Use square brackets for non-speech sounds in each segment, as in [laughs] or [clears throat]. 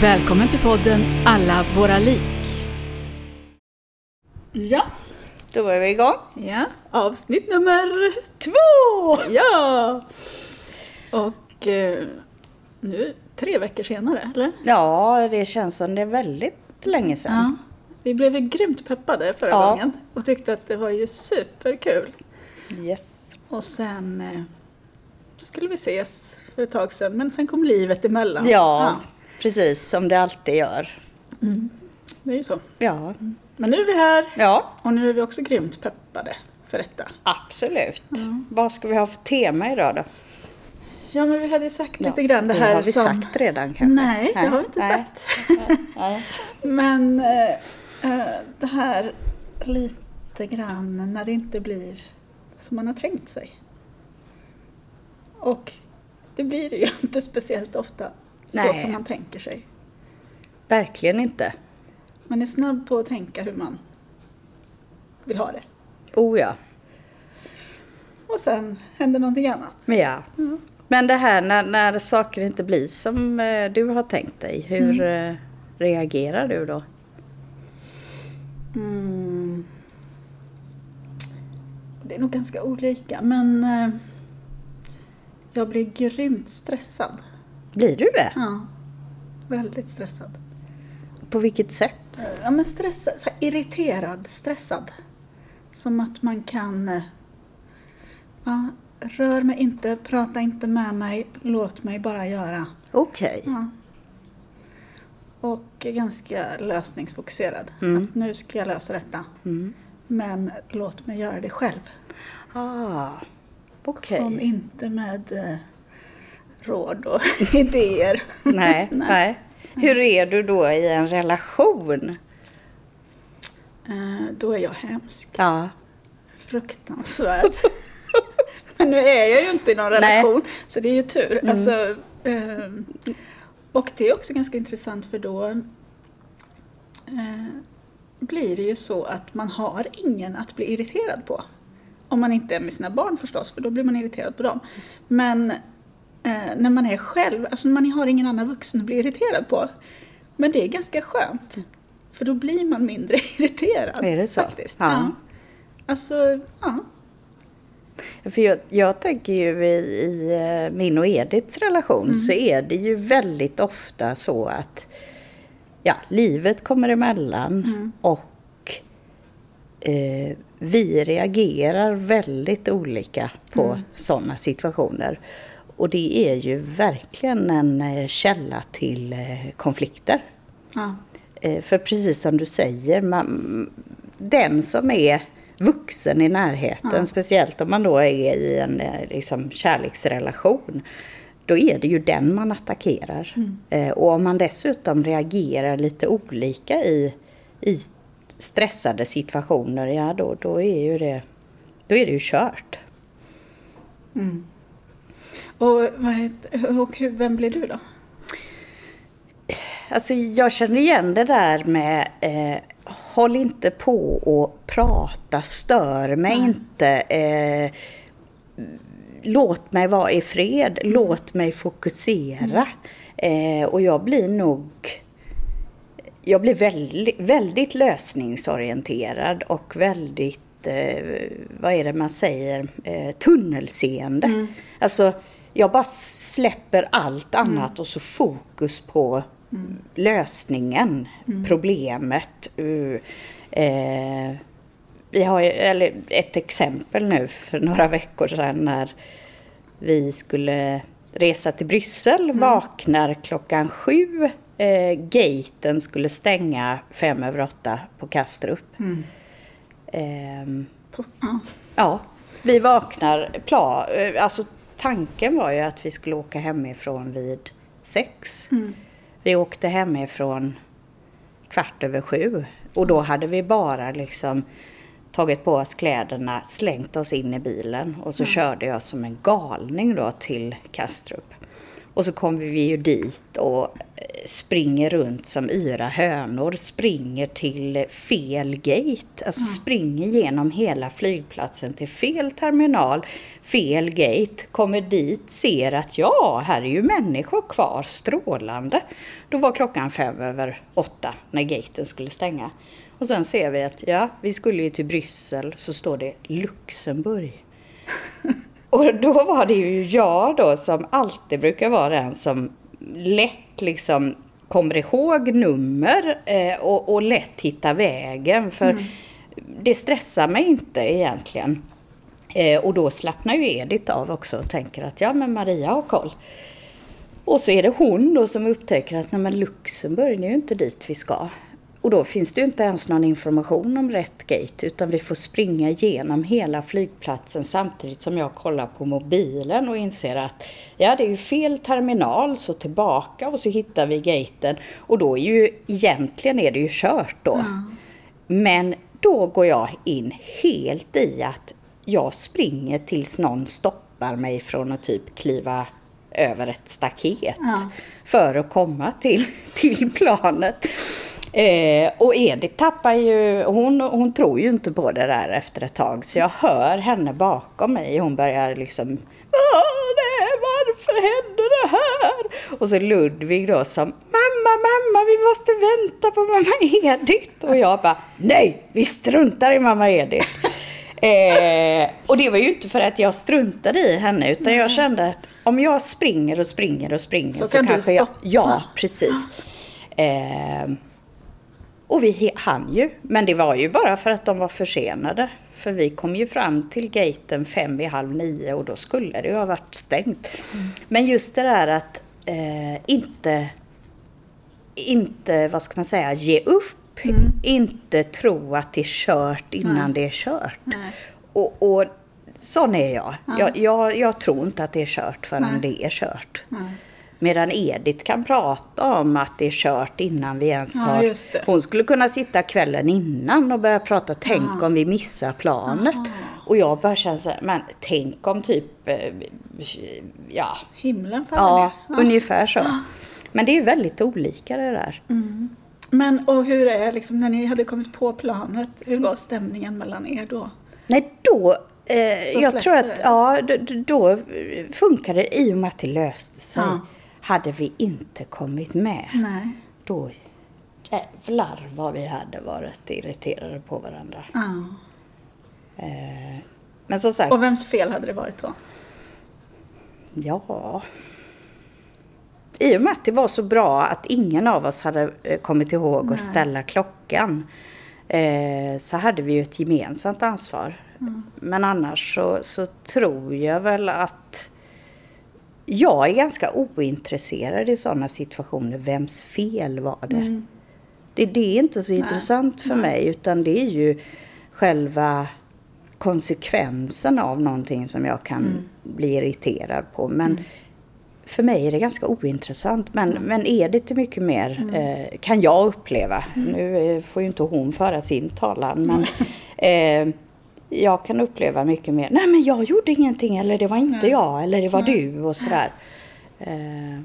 Välkommen till podden Alla våra lik. Ja, Då var vi igång. ja, avsnitt nummer två! Ja! Och eh, nu tre veckor senare, eller? Ja, det känns som det är väldigt länge sedan. Ja. Vi blev ju grymt peppade förra Ja. gången och tyckte att det var ju superkul. Yes. Och sen eh, skulle vi ses för ett tag sedan, men sen kom livet emellan. Ja, precis som det alltid gör. det är ju så. Ja, Men nu är vi här ja och nu är vi också grymt peppade för detta. absolut. Vad ska vi ha för tema idag då? Ja, men vi hade ju sagt Ja, lite grann det här har vi som... sagt redan kanske? Nej, det har vi inte Nej. sagt. Nej. [laughs] Men eh, det här lite grann när det inte blir som man har tänkt sig. Och det blir det ju [laughs] inte speciellt ofta så Nej. som man tänker sig. Verkligen inte. Man är snabb på att tänka hur man vill ha det. Oh ja. Och sen händer någonting annat. Men ja. Men det här när, när saker inte blir som eh, du har tänkt dig, hur eh, reagerar du då? Mm. Det är nog ganska olika, men eh, jag blir grymt stressad. Blir du det? Ja, väldigt stressad. På vilket sätt? Ja, men stressad, irriterad, stressad. Som att man kan... eh, Ja, rör mig inte, prata inte med mig, låt mig bara göra. Okej. Ja. Och ganska lösningsfokuserad. Mm. Att nu ska jag lösa detta. Men låt mig göra det själv. Ah, okej. Kom inte med eh, råd och [laughs] idéer. [laughs] Nej, nej. Hur är du då i en relation? Eh, då är jag hemsk. Ja. Fruktansvärd. [laughs] Men nu är jag ju inte i någon Nej. relation, så det är ju tur. Alltså, eh, och det är också ganska intressant för då eh, blir det ju så att man har ingen att bli irriterad på. Om man inte är med sina barn förstås, för då blir man irriterad på dem. Men eh, när man är själv, alltså man har ingen annan vuxen att bli irriterad på. Men det är ganska skönt. För då blir man mindre [laughs] irriterad. Är det så? Faktiskt. Ja. Alltså, ja. För jag, jag tänker ju i, i eh, min och Ediths relation så är det ju väldigt ofta så att ja, livet kommer emellan och eh, vi reagerar väldigt olika på sådana situationer. Och det är ju verkligen en eh, källa till eh, konflikter. ja. Eh, För precis som du säger, man, den som är vuxen i närheten, Ja. speciellt om man då är i en liksom, kärleksrelation, då är det ju den man attackerar. Eh, Och om man dessutom reagerar lite olika i, i stressade situationer, ja då, då, är ju det, då är det ju kört. Och, och vem blir du då? Alltså jag känner igen det där med eh, håll inte på och prata, stör mig inte. Eh, låt mig vara i fred, låt mig fokusera. Eh, och jag blir nog jag blir väldigt, väldigt lösningsorienterad och väldigt, eh, vad är det man säger, eh, tunnelseende. Alltså, jag bara släpper allt annat och så fokus på lösningen, problemet. Uh, eh, vi har eller ett exempel nu för några veckor sedan när vi skulle resa till Bryssel, vaknar klockan sju. Eh, gaten skulle stänga fem över åtta på Kastrup. På, ja. vi vaknar, pla, eh, alltså tanken var ju att vi skulle åka hemifrån vid sex. Mm. Vi åkte hemifrån kvart över sju. Och då hade vi bara liksom tagit på oss kläderna, slängt oss in i bilen och så körde jag som en galning då till Kastrup. Och så kommer vi ju dit och eh, springer runt som yra hönor, springer till fel gate, alltså springer genom hela flygplatsen till fel terminal, fel gate, kommer dit, ser att ja, här är ju människor kvar, strålande. Då var klockan fem över åtta när gaten skulle stänga. Och sen ser vi att ja, vi skulle ju till Bryssel, så står det Luxemburg. [laughs] Och då var det ju jag då som alltid brukar vara den som lätt liksom kommer ihåg nummer eh, och, och lätt hittar vägen. För det stressar mig inte egentligen. Eh, och då slappnar ju Edith av också och tänker att ja men Maria har koll. Och så är det hon då som upptäcker att nej men Luxemburg, det är ju inte dit vi ska. Och då finns det ju inte ens någon information om rätt gate utan vi får springa igenom hela flygplatsen samtidigt som jag kollar på mobilen och inser att ja det är ju fel terminal så tillbaka och så hittar vi gaten och då är ju egentligen är det ju kört då. Men då går jag in helt i att jag springer tills någon stoppar mig från att typ kliva över ett staket Ja. för att komma till, till planet. Eh, och Edith tappar ju, hon, hon tror ju inte på det där efter ett tag så jag hör henne bakom mig. Hon börjar liksom nej, varför hände det här? Och så Ludvig då som Mamma, mamma, vi måste vänta på mamma Edith. Och jag bara Nej, vi struntar i mamma Edith. [laughs] Eh, och det var ju inte för att jag struntade i henne utan jag kände att om jag springer och springer och springer Så så, kan du kanske jag... stoppa. Ja, precis. Eh, och vi hann ju, men det var ju bara för att de var försenade. För vi kom ju fram till gaten fem i halv nio och då skulle det ju ha varit stängt. Men just det där att eh, inte, inte, vad ska man säga, ge upp. Inte tro att det är kört innan det är kört. Nej. Och, och sån är jag. Jag, jag. Jag tror inte att det är kört förrän Nej. det är kört. Nej. Medan Edith kan prata om att det är kört innan vi ens Ja, har... det. Hon skulle kunna sitta kvällen innan och börja prata, tänk om vi missar planet. Och jag bara känner så här, men tänk om typ, eh, ja, Himlen faller ja, ner. ungefär så. Men det är väldigt olika det där. Men och hur är liksom när ni hade kommit på planet, hur var stämningen mellan er då? Nej, då... Eh, jag tror att det? ja, då, då- funkar det i och med att det löste sig. Ja. Hade vi inte kommit med, Nej. då jävlar vad vi hade varit irriterade på varandra. Ja. Eh, men som sagt, Och vems fel hade det varit då? ja... I och med att det var så bra att ingen av oss hade eh, kommit ihåg Nej. att ställa klockan eh, så hade vi ju ett gemensamt ansvar. Men annars så, så tror jag väl att jag är ganska ointresserad i sådana situationer. Vems fel var det? Mm. Det, det är inte så intressant för mig utan det är ju själva konsekvensen av någonting som jag kan Mm. bli irriterad på. Men för mig är det ganska ointressant. Men, men är det inte mycket mer, eh, kan jag uppleva. Nu eh, får ju inte hon föra sin talan. Men eh, jag kan uppleva mycket mer, nej men jag gjorde ingenting eller det var inte Nej. jag eller det var du och sådär. Eh,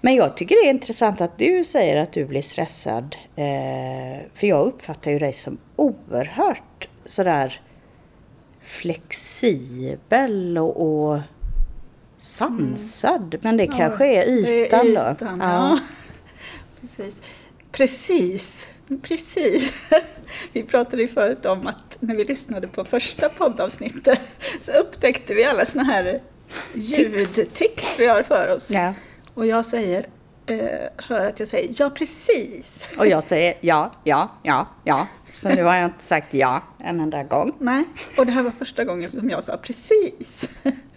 men jag tycker det är intressant att du säger att du blir stressad. Eh, för jag uppfattar ju dig som oerhört sådär flexibel och, och sansad. Men det kanske är ytan, Det är då. ytan, ja. [laughs] Precis. Precis. Precis. [laughs] Vi pratade ju förut om att när vi lyssnade på första poddavsnittet så upptäckte vi alla såna här ljudtics vi har för oss. Ja. Och jag säger, eh, hör att jag säger ja precis. [laughs] Och jag säger ja, ja, ja, ja. Så nu har jag inte sagt ja en enda gång. Nej, och det här var första gången som jag sa precis.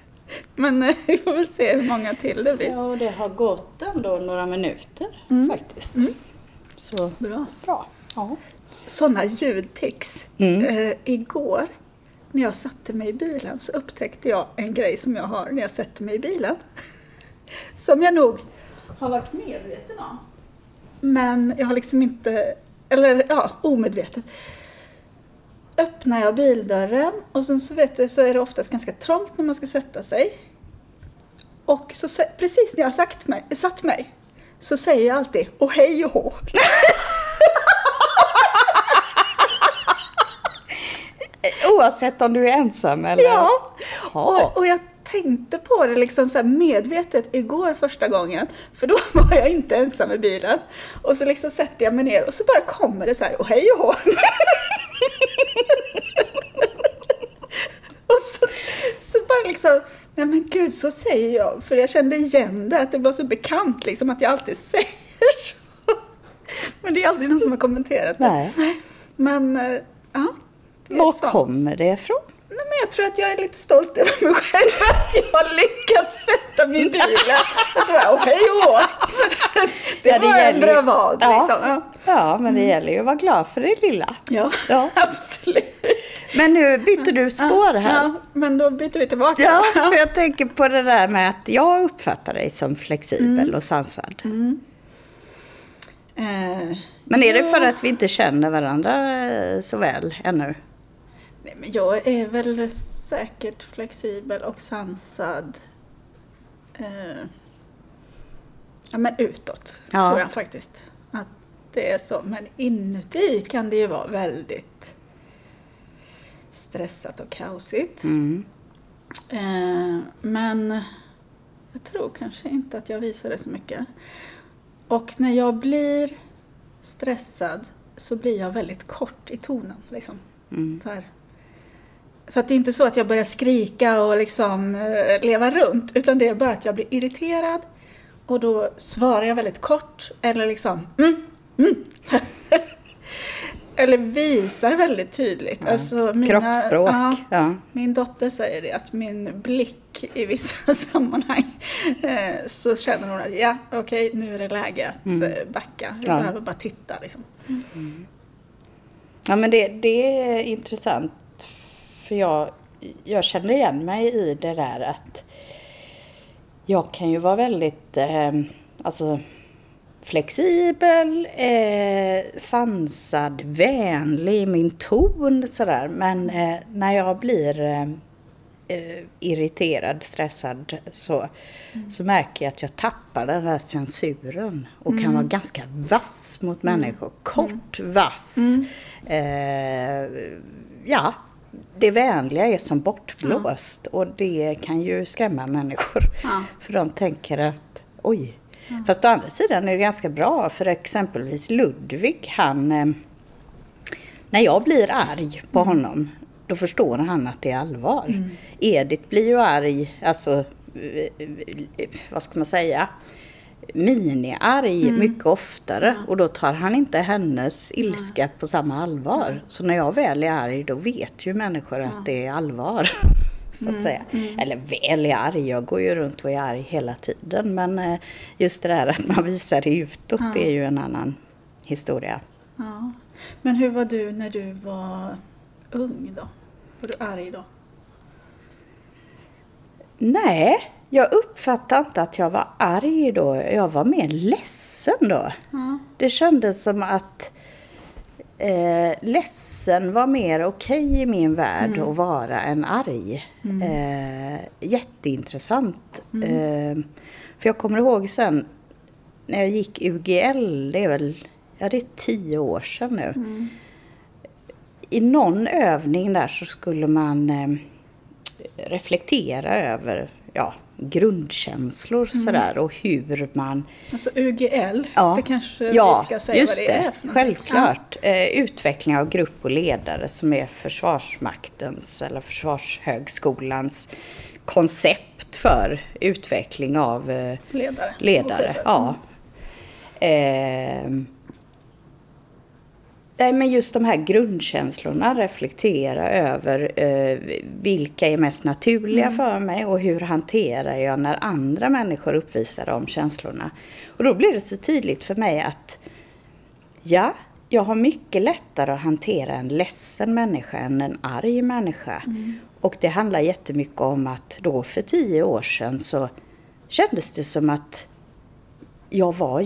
[laughs] Men eh, vi får väl se hur många till det blir. Ja, och det har gått ändå några minuter faktiskt. Så Bra. bra. Ja. Sådana ljudtics. Mm. Eh, igår när jag satte mig i bilen så upptäckte jag en grej som jag har när jag sätter mig i bilen. [laughs] Som jag nog har varit medveten om. Men jag har liksom inte, eller ja, omedvetet. Öppnar jag bildörren och sen så vet du så är det oftast ganska trångt när man ska sätta sig. Och så precis när jag har sagt mig, satt mig så säger jag alltid och hej och hå. [laughs] Oavsett om du är ensam eller? Ja. Och, och jag tänkte på det liksom så medvetet igår första gången. För då [laughs] var jag inte ensam i bilen. Och så liksom sätter jag mig ner och så bara kommer det så här och hej och hå. [laughs] och så, så bara liksom, nej men gud så säger jag. För jag kände igen det, att det var så bekant liksom att jag alltid [laughs] säger så. Men det är aldrig någon som har kommenterat det. Nej. Men, eh, ja. Var kommer det ifrån? Nej, men jag tror att jag är lite stolt över mig själv [laughs] att jag har lyckats sätta mig i bilen. Och så bara, och hej och. [laughs] Det Ja, det var en gäller ju- bra vad Ja. liksom. Ja, men det gäller ju att vara glad för det lilla. ja. Ja. [laughs] absolut. Men nu bytte du spår här. Ja, men då byter vi tillbaka. Ja, för jag tänker på det där med att jag uppfattar dig som flexibel och sansad. Eh, Men är det för att vi inte känner varandra så väl ännu? Nej, men jag är väl säkert flexibel och sansad. Eh, ja, men utåt Ja. tror jag faktiskt att det är så. Men inuti kan det ju vara väldigt stressat och kaosigt. Mm. Eh, men jag tror kanske inte att jag visar det så mycket. Och när jag blir stressad så blir jag väldigt kort i tonen. Liksom. Mm. Så, här. Så att det är inte så att jag börjar skrika och liksom eh, leva runt, utan det är bara att jag blir irriterad och då svarar jag väldigt kort eller liksom mm, mm. [laughs] Eller visar väldigt tydligt. Alltså mina, Kroppsspråk. ja, Ja. min dotter säger det, att min blick i vissa [laughs] sammanhang eh, så känner hon att ja, okej, nu är det läge att eh, backa. Jag Ja. behöver bara titta liksom. Ja, men det, det är intressant. För jag, jag känner igen mig i det där att jag kan ju vara väldigt eh, alltså, flexibel, eh, sansad, vänlig i min ton sådär. Men eh, när jag blir eh, eh, irriterad, stressad så, så märker jag att jag tappar den där censuren och kan vara ganska vass mot människor. Kort, vass. Eh, ja, det vänliga är som bortblåst och det kan ju skrämma människor. Ja. [laughs] För de tänker att oj. Fast å andra sidan är det ganska bra för exempelvis Ludvig, han... Eh, när jag blir arg på honom, då förstår han att det är allvar. Edith blir ju arg, alltså, eh, eh, vad ska man säga? Mini-arg mycket oftare och då tar han inte hennes ilska på samma allvar. Så när jag väl är arg då vet ju människor att det är allvar. [laughs] Så att säga. Eller väl är arg, jag går ju runt och är arg hela tiden. Men eh, just det där att man visar det utåt det är ju en annan historia. Ja. Men hur var du när du var ung då? Var du arg då? Nej, jag uppfattade inte att jag var arg då. Jag var mer ledsen då. Ja. Det kändes som att eh, ledsen var mer okej i min värld att vara än arg. Eh, jätteintressant. Eh, för jag kommer ihåg sen när jag gick UGL, det är väl ja, det är tio år sedan nu. I någon övning där så skulle man eh, reflektera över ja, grundkänslor sådär och hur man Alltså UGL, Ja, det kanske ja, vi ska säga just vad det, är det. för någonting. Självklart. Eh, utveckling av grupp och ledare som är Försvarsmaktens eller Försvarshögskolans koncept för utveckling av eh, Ja. Ledare. ledare. Ja. Ehm. Nej, men just de här grundkänslorna, reflektera över eh, vilka är mest naturliga Mm. för mig och hur hanterar jag när andra människor uppvisar de känslorna. Och då blir det så tydligt för mig att ja, jag har mycket lättare att hantera en ledsen människa än en arg människa. Och det handlar jättemycket om att då för tio år sedan så kändes det som att jag var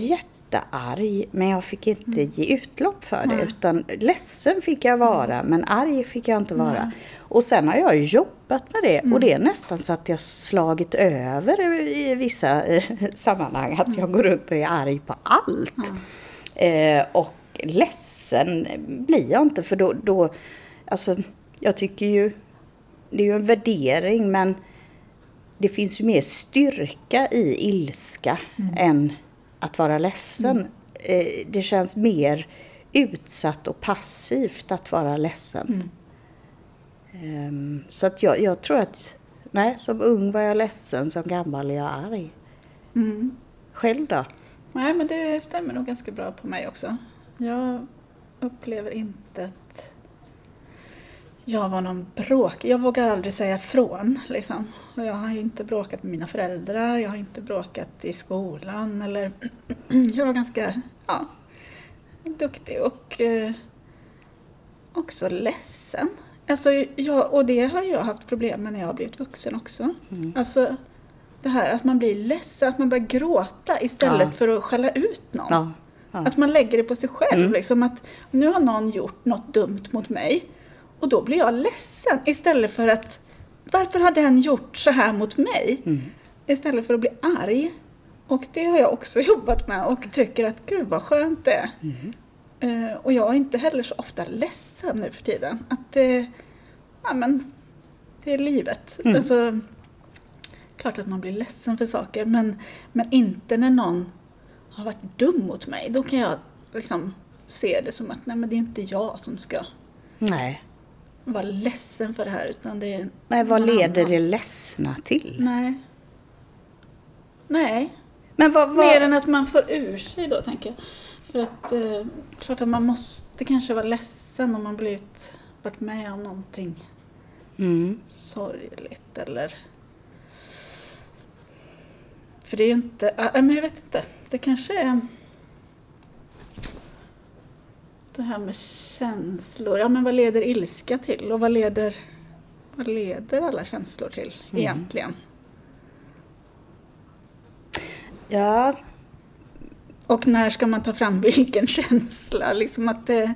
jättearg men jag fick inte ge utlopp för det. Nej. Utan ledsen fick jag vara men arg fick jag inte vara. Och sen har jag jobbat med det och det är nästan så att jag slagit över i vissa eh, [laughs] sammanhang. Att jag går runt och är arg på allt. Eh, och ledsen blir jag inte för då, då, alltså jag tycker ju, det är ju en värdering men det finns ju mer styrka i ilska än att vara ledsen. Eh, det känns mer utsatt och passivt att vara ledsen. Ehm, så att jag, jag tror att, nej, som ung var jag ledsen, som gammal är jag arg. Mm. Själv då? Nej, men det stämmer nog ganska bra på mig också. Jag upplever inte att jag var någon bråk. Jag vågar aldrig säga från. Liksom. Och jag har inte bråkat med mina föräldrar, jag har inte bråkat i skolan. Eller [clears throat] jag var ganska ja, duktig och eh, också ledsen. Alltså, jag, och det har jag haft problem med när jag har blivit vuxen också. Alltså, det här att man blir ledsen, att man börjar gråta istället Ja. för att skälla ut någon. Ja. ja. Att man lägger det på sig själv. Liksom att nu har någon gjort något dumt mot mig och då blir jag ledsen istället för att varför har den gjort så här mot mig? Istället för att bli arg. Och det har jag också [laughs] jobbat med och tycker att gud vad skönt det är. Eh, och jag är inte heller så ofta ledsen nu för tiden. Att det, ja men, det är livet. Alltså, klart att man blir ledsen för saker men, men inte när någon har varit dum mot mig. Då kan jag liksom se det som att nej men det är inte jag som ska Nej. Vara ledsen för det här utan det är Men vad leder annan. det ledsna till? Nej. Nej, Men vad, vad... mer än att man får ur sig då tänker jag. För att eh, klart att man måste kanske vara ledsen om man blivit, varit med om någonting Mm. sorgligt eller... För det är ju inte, äh, men jag vet inte, det kanske är det här med känslor. Ja men vad leder ilska till och vad leder, vad leder alla känslor till egentligen? Ja, Och när ska man ta fram [laughs] vilken känsla? Liksom att det...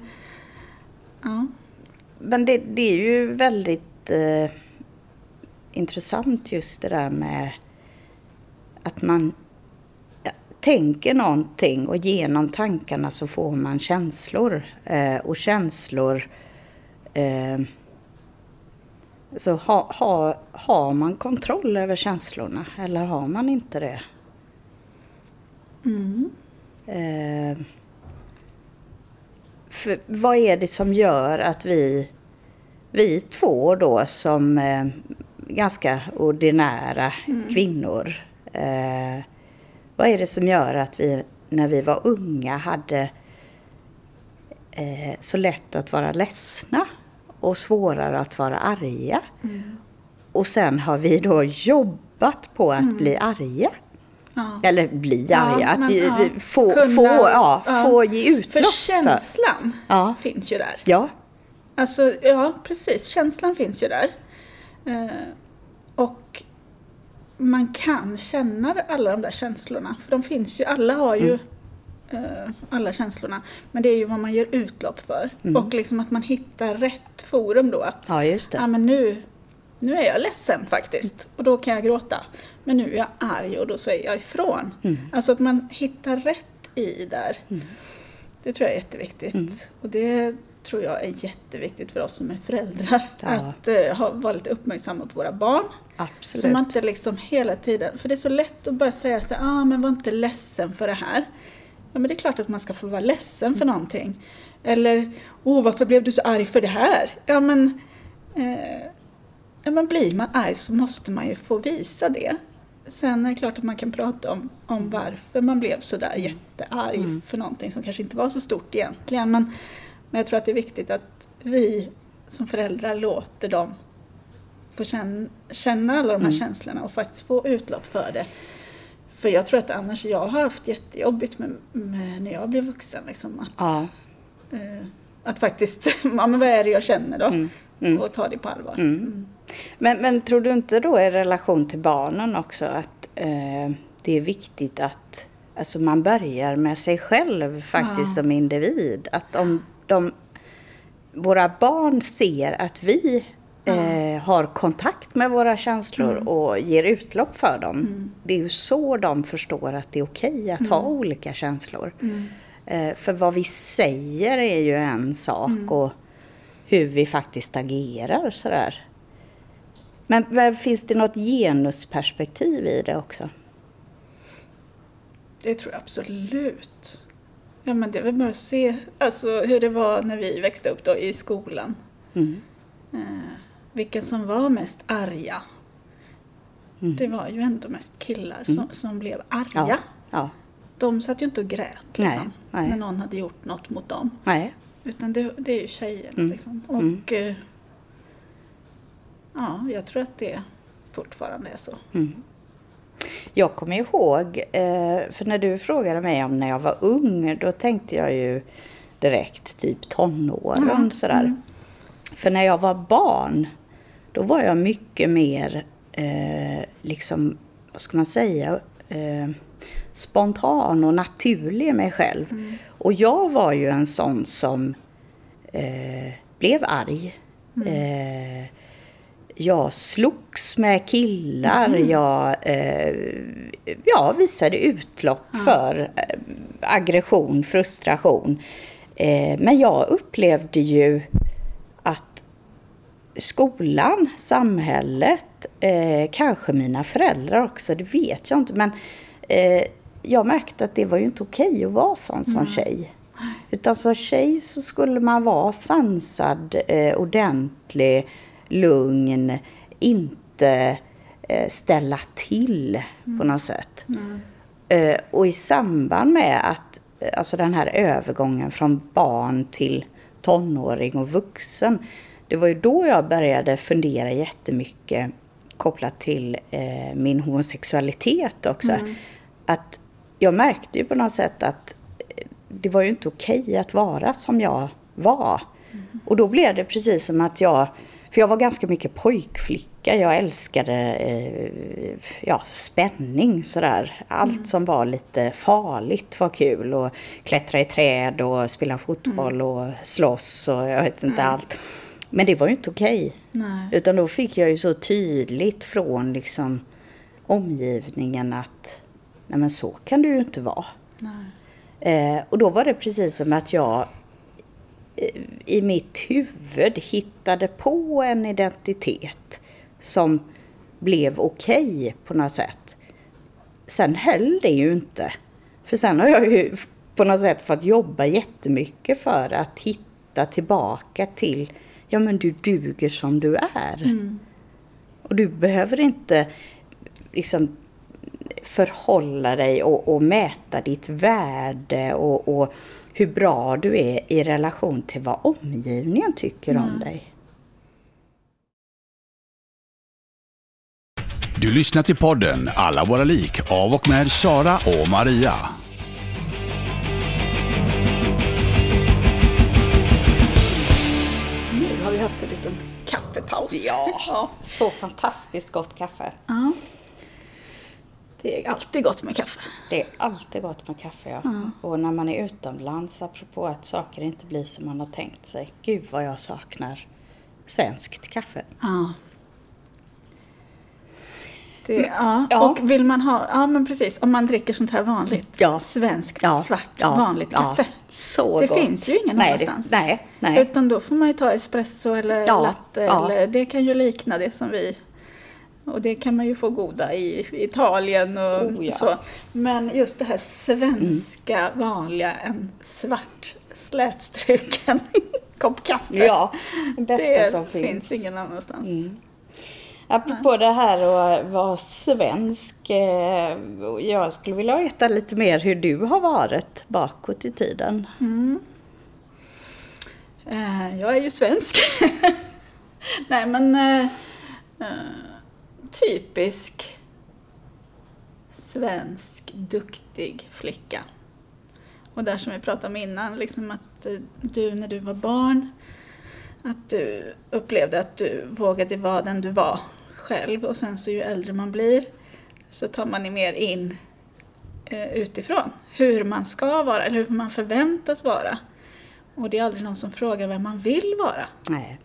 Ja. men det, det är ju väldigt eh, intressant just det där med att man tänker någonting och genom tankarna så får man känslor. Eh, och känslor... Eh, så ha, ha, har man kontroll över känslorna eller har man inte det? Mm. Eh, för vad är det som gör att vi, vi två då som eh, ganska ordinära kvinnor, eh, vad är det som gör att vi när vi var unga hade eh, så lätt att vara ledsna och svårare att vara arga? Och sen har vi då jobbat på att bli arga. Ja. Eller bli Ja, arga, att men, ja. få, Kunna- få, ja, få ge För utlopp för. känslan Ja. finns ju där. Ja, Alltså, ja precis. Känslan finns ju där. Eh, man kan känna alla de där känslorna. För de finns ju, alla har ju eh, alla känslorna. Men det är ju vad man ger utlopp för. Och liksom att man hittar rätt forum då. Att, ja just det. men nu, nu är jag ledsen faktiskt. Och då kan jag gråta. Men nu är jag arg och då säger jag ifrån. Alltså att man hittar rätt i där. Det tror jag är jätteviktigt. Och det tror jag är jätteviktigt för oss som är föräldrar. Ja. Att eh, ha, vara lite uppmärksamma på våra barn. Absolut. Så man inte liksom hela tiden, för det är så lätt att bara säga så ah, men var inte ledsen för det här. Ja men det är klart att man ska få vara ledsen för någonting. Eller, åh varför blev du så arg för det här? Ja men, eh, ja, men blir man arg så måste man ju få visa det. Sen är det klart att man kan prata om, om varför man blev så där jättearg för någonting som kanske inte var så stort egentligen. Men, men jag tror att det är viktigt att vi som föräldrar låter dem få känna, känna alla de här känslorna och faktiskt få utlopp för det. För jag tror att annars, jag har haft jättejobbigt med, med när jag blev vuxen. Liksom, att, Ja. eh, att faktiskt, [laughs] ja men vad är det jag känner då? Och ta det på allvar. Men, men tror du inte då i relation till barnen också att eh, det är viktigt att alltså man börjar med sig själv faktiskt Ja. som individ? Att om de, våra barn ser att vi eh, har kontakt med våra känslor och ger utlopp för dem. Det är ju så de förstår att det är okej att ha olika känslor. Eh, för vad vi säger är ju en sak och hur vi faktiskt agerar sådär. Men, men finns det något genusperspektiv i det också? Det tror jag absolut. Ja men det är väl bara att se alltså, hur det var när vi växte upp då i skolan. Mm. Vilka som var mest arga. Mm. Det var ju ändå mest killar som, som blev arga. Ja. ja. De satt ju inte och grät Nej, liksom, nej. när någon hade gjort något mot dem. Nej. Utan det, det är ju tjejerna Mm. liksom. Och eh, ja, jag tror att det fortfarande är så. Jag kommer ihåg, eh, för när du frågade mig om när jag var ung, då tänkte jag ju direkt typ tonåren Ja, sådär. För när jag var barn, då var jag mycket mer, eh, liksom, vad ska man säga, eh, spontan och naturlig mig själv. Och jag var ju en sån som eh, blev arg. Eh, jag slogs med killar, jag eh, ja, visade utlopp för eh, aggression, frustration. Men jag upplevde ju skolan, samhället, eh, kanske mina föräldrar också, det vet jag inte. Men eh, jag märkte att det var ju inte okej att vara sån som tjej. Utan som tjej så skulle man vara sansad, eh, ordentlig, lugn, inte eh, ställa till på något sätt. Eh, och i samband med att, eh, alltså den här övergången från barn till tonåring och vuxen. Det var ju då jag började fundera jättemycket kopplat till eh, min homosexualitet också. Att jag märkte ju på något sätt att eh, det var ju inte okej att vara som jag var. Och då blev det precis som att jag, för jag var ganska mycket pojkflicka, jag älskade eh, ja, spänning sådär. Allt som var lite farligt var kul och klättra i träd och spela fotboll och slåss och jag vet inte allt. Men det var ju inte okej. Nej. Utan då fick jag ju så tydligt från liksom omgivningen att nej men så kan du ju inte vara. Eh, och då var det precis som att jag eh, i mitt huvud hittade på en identitet som blev okej på något sätt. Sen höll det ju inte. För sen har jag ju på något sätt fått jobba jättemycket för att hitta tillbaka till, ja men du duger som du är. Och du behöver inte liksom förhålla dig och, och mäta ditt värde och, och hur bra du är i relation till vad omgivningen tycker om dig. Du lyssnar till podden Alla våra lik av och med Sara och Maria. Haft en liten kaffepaus. Ja, så fantastiskt gott kaffe. Ja. Det är alltid gott med kaffe. Det är alltid gott med kaffe, ja. Och när man är utomlands, apropå att saker inte blir som man har tänkt sig. Gud vad jag saknar svenskt kaffe. Ja. Det, ja. Ja. Och vill man ha, ja men precis, om man dricker sånt här vanligt, Ja. svenskt, Ja, svart, vanligt kaffe. Så det gott. finns ju ingen nej, annanstans. Det, nej, nej. Utan då får man ju ta espresso eller latte eller det kan ju likna det som vi och det kan man ju få goda i Italien och Oh, så. Men just det här svenska vanliga, en svart slätstruken [laughs] kopp kaffe. Ja, det bästa det som finns. finns. Mm. ingen annanstans. Apropå det här att vara svensk. Eh, jag skulle vilja veta lite mer hur du har varit bakåt i tiden. Mm. Eh, jag är ju svensk. [laughs] Nej men eh, typisk svensk duktig flicka. Och där som vi pratade om innan, liksom att du när du var barn, att du upplevde att du vågade vara den du var själv och sen så ju äldre man blir så tar man mer in eh, utifrån hur man ska vara eller hur man förväntas vara. Och det är aldrig någon som frågar vem man vill vara. Nej.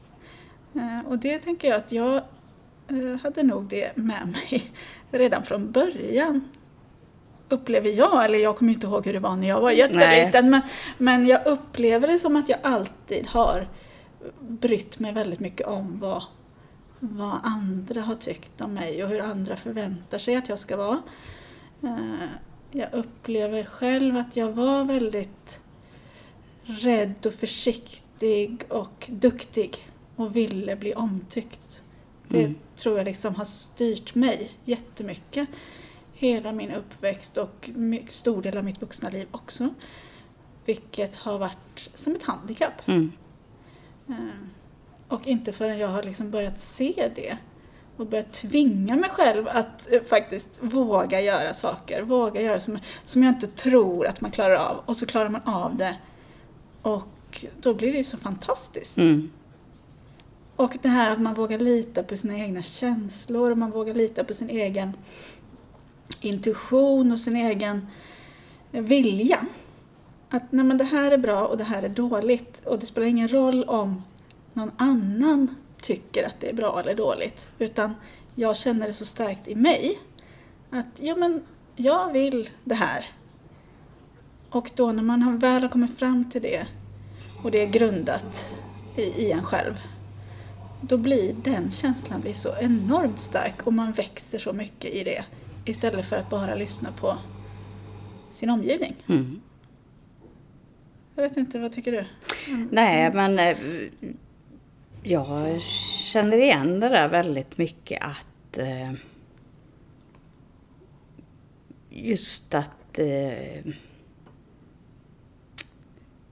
Eh, och det tänker jag att jag eh, hade nog det med mig [laughs] redan från början. Upplever jag, eller jag kommer inte ihåg hur det var när jag var jätteliten, men, men jag upplever det som att jag alltid har brytt mig väldigt mycket om vad, vad andra har tyckt om mig och hur andra förväntar sig att jag ska vara. Eh, jag upplever själv att jag var väldigt rädd och försiktig och duktig och ville bli omtyckt. Det Mm. tror jag liksom har styrt mig jättemycket. Hela min uppväxt och stor del av mitt vuxna liv också. Vilket har varit som ett handikapp. Mm. Och inte förrän jag har liksom börjat se det och börjat tvinga mig själv att eh, faktiskt våga göra saker. Våga göra som, som jag inte tror att man klarar av och så klarar man av det. Och då blir det ju så fantastiskt. Mm. Och det här att man vågar lita på sina egna känslor och man vågar lita på sin egen intuition och sin egen vilja. Att nej men det här är bra och det här är dåligt och det spelar ingen roll om någon annan tycker att det är bra eller dåligt. Utan jag känner det så starkt i mig att ja men jag vill det här. Och då när man har väl har kommit fram till det och det är grundat i, i en själv då blir den känslan blir så enormt stark och man växer så mycket i det istället för att bara lyssna på sin omgivning. Mm. Jag vet inte, vad tycker du? Nej, men eh, jag känner igen det där väldigt mycket att eh, just att eh,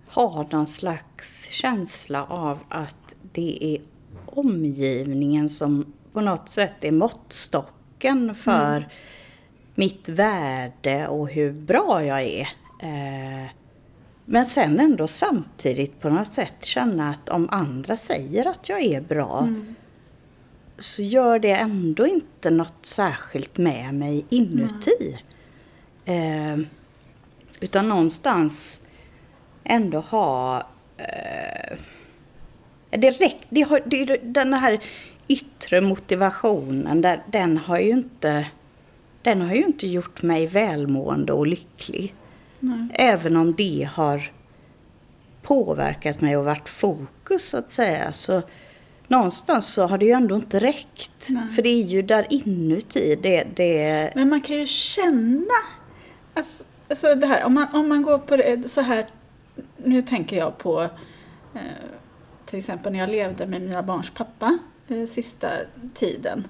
ha någon slags känsla av att det är omgivningen som på något sätt är måttstocken för mitt värde och hur bra jag är. Eh, men sen ändå samtidigt på något sätt känna att om andra säger att jag är bra så gör det ändå inte något särskilt med mig inuti. Eh, utan någonstans ändå ha... Eh, räck, det har, det, den här yttre motivationen, den har ju inte... Den har ju inte gjort mig välmående och lycklig. Nej. Även om det har påverkat mig och varit fokus så att säga. Så någonstans så har det ju ändå inte räckt. Nej. För det är ju där inuti det... det Men man kan ju känna, alltså, alltså det här, om man, om man går på det så här, nu tänker jag på eh, till exempel när jag levde med mina barns pappa eh, sista tiden.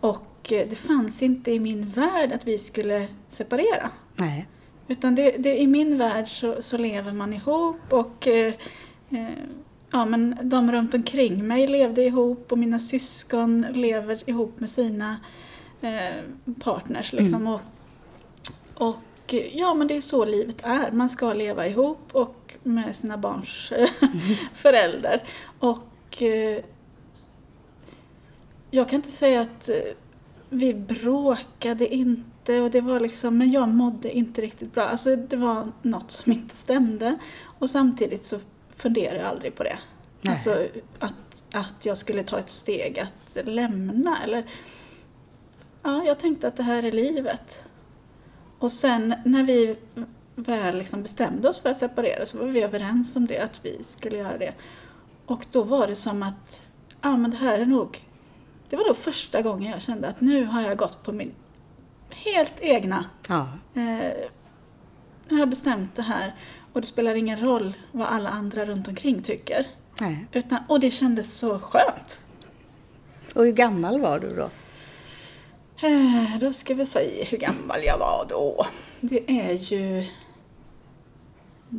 Och eh, det fanns inte i min värld att vi skulle separera. nej. Utan det, det, i min värld så, så lever man ihop och eh, eh, ja, men de runt omkring mig levde ihop och mina syskon lever ihop med sina eh, partners. Liksom. Och, och eh, ja, men det är så livet är. Man ska leva ihop och med sina barns [laughs] eh, förälder. Och eh, jag kan inte säga att eh, vi bråkade inte och det var liksom, men jag mådde inte riktigt bra. Alltså det var något som inte stämde. Och samtidigt så funderade jag aldrig på det. Nej. Alltså att, att jag skulle ta ett steg att lämna eller... Ja, jag tänkte att det här är livet. Och sen när vi väl liksom bestämde oss för att separera så var vi överens om det, att vi skulle göra det. Och då var det som att, ja men det här är nog det var då första gången jag kände att nu har jag gått på min helt egna... Ja. Eh, nu har jag bestämt det här och det spelar ingen roll vad alla andra runt omkring tycker. Nej. Utan, och det kändes så skönt. Och hur gammal var du då? Eh, då ska vi säga hur gammal jag var då. Det är ju...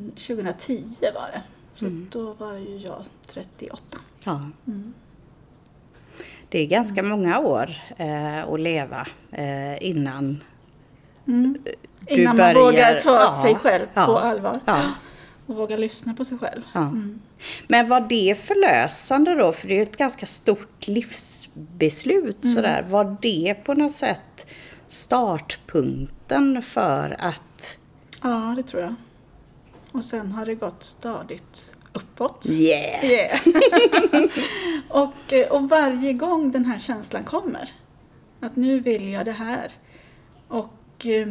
2010 var det. Så då var ju jag 38. Ja. Det är ganska många år eh, att leva eh, innan Mm. du Innan börjar... man vågar ta Ja, sig själv ja, på allvar. Ja. Och våga lyssna på sig själv. Mm. Men var det förlösande då? För det är ju ett ganska stort livsbeslut Mm. sådär. Var det på något sätt startpunkten för att... Ja, det tror jag. Och sen har det gått stadigt uppåt. Yeah! Yeah. [laughs] och, eh, och varje gång den här känslan kommer, att nu vill jag det här. Och eh,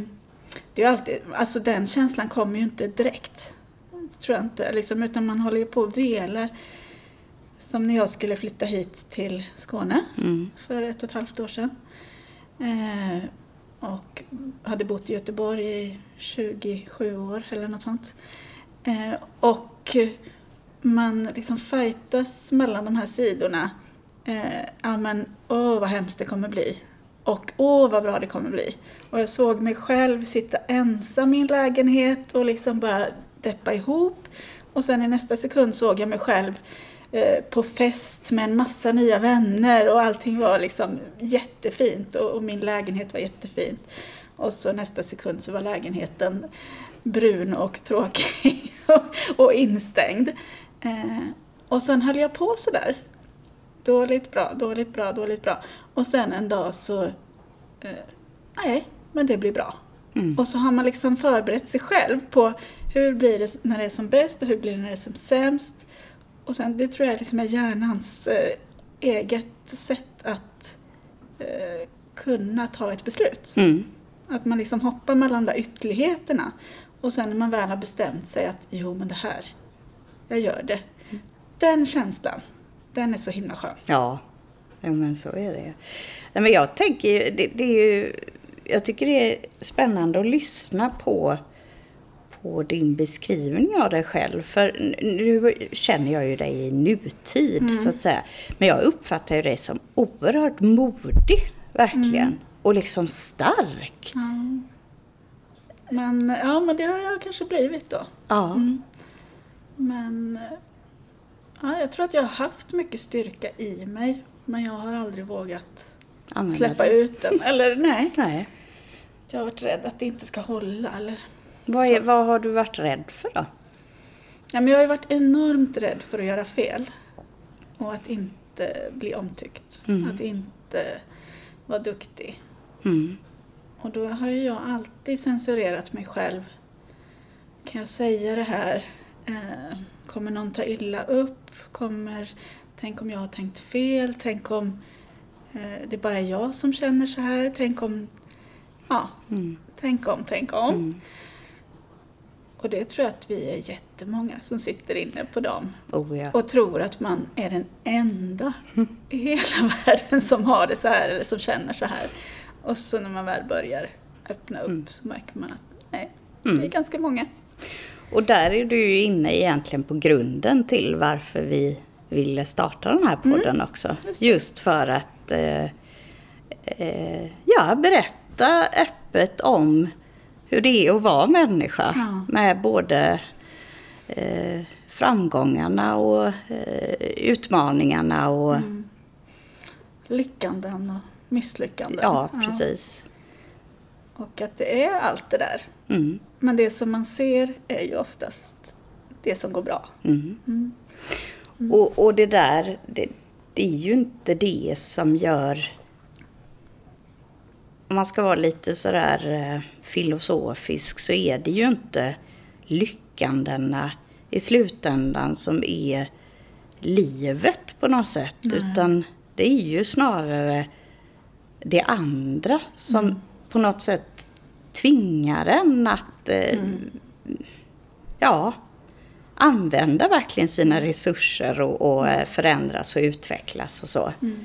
det är alltid, alltså den känslan kommer ju inte direkt. Tror jag inte, liksom, utan man håller ju på och velar. Som när jag skulle flytta hit till Skåne Mm. för ett och ett halvt år sedan. Eh, och hade bott i Göteborg i 27 år eller något sånt. Eh, och man liksom fightas mellan de här sidorna. Eh, ja men åh vad hemskt det kommer bli. Och åh vad bra det kommer bli. Och jag såg mig själv sitta ensam i en lägenhet och liksom bara deppa ihop. Och sen i nästa sekund såg jag mig själv eh, på fest med en massa nya vänner och allting var liksom jättefint och, och min lägenhet var jättefint. Och så nästa sekund så var lägenheten brun och tråkig [laughs] och, och instängd. Eh, och sen höll jag på sådär. Dåligt, bra, dåligt, bra, dåligt, bra. Och sen en dag så, eh, nej, men det blir bra. Mm. Och så har man liksom förberett sig själv på hur blir det när det är som bäst och hur blir det när det är som sämst. Och sen, det tror jag liksom är hjärnans eh, eget sätt att eh, kunna ta ett beslut. Mm. Att man liksom hoppar mellan de där ytterligheterna. Och sen när man väl har bestämt sig att jo men det här, jag gör det. Den känslan, den är så himla skön. Ja, men så är det. Nej, men jag tänker ju, det, det är ju, jag tycker det är spännande att lyssna på, på din beskrivning av dig själv. För nu känner jag ju dig i nutid så att säga. Men jag uppfattar ju dig som oerhört modig, verkligen. Och liksom stark. Ja. Men, ja, men det har jag kanske blivit då. Ja. Men ja, jag tror att jag har haft mycket styrka i mig. Men jag har aldrig vågat använda släppa det. ut den. Eller nej, Nej. jag har varit rädd att det inte ska hålla. Eller... Vad, är, vad har du varit rädd för då? Ja, men jag har varit enormt rädd för att göra fel. Och att inte bli omtyckt. Mm. Att inte vara duktig. Mm. Och då har ju jag alltid censurerat mig själv. Kan jag säga det här? Eh, kommer någon ta illa upp? Kommer, tänk om jag har tänkt fel? Tänk om eh, det bara är jag som känner så här? Tänk om... Ja, Mm. tänk om, tänk om. Mm. Och det tror jag att vi är jättemånga som sitter inne på dem Oh ja. och tror att man är den enda i hela [laughs] världen som har det så här eller som känner så här. Och så när man väl börjar öppna upp Mm. så märker man att nej, Mm. det är ganska många. Och där är du ju inne egentligen på grunden till varför vi ville starta den här podden också. Mm. just det. Just för att eh, eh, ja, berätta öppet om hur det är att vara människa. Ja. Med både eh, framgångarna och eh, utmaningarna och Mm. Lyckanden och misslyckanden. ja, precis. Och att det är allt det där. Mm, Men det som man ser är ju oftast det som går bra. mm. Mm. Och, och det där, det, det är ju inte det som gör... Om man ska vara lite sådär eh, filosofisk så är det ju inte lyckandena i slutändan som är livet på något sätt. Nej. Utan det är ju snarare det andra som Mm. på något sätt tvingar en att eh, Mm. ja, använda verkligen sina resurser och, och eh, förändras och utvecklas och så. Mm.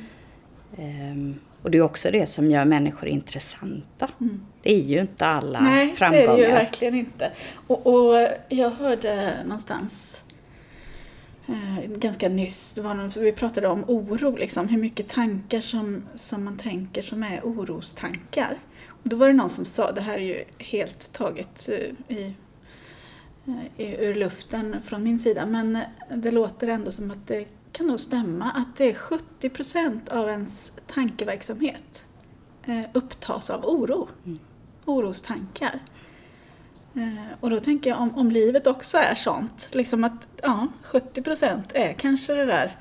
Ehm, och det är också det som gör människor intressanta. Mm. Det är ju inte alla Nej, det framgångar. är det ju verkligen inte. Och, och jag hörde någonstans eh, ganska nyss, det var någon, vi pratade om oro, liksom, hur mycket tankar som, som man tänker som är orostankar. Då var det någon som sa, det här är ju helt taget eh, i, eh, i, ur luften från min sida, men eh, det låter ändå som att det kan nog stämma att det är 70 procent av ens tankeverksamhet upptas av oro. orostankar. Eh, och då tänker jag om, om livet också är sånt, liksom att ja, 70 procent är kanske det där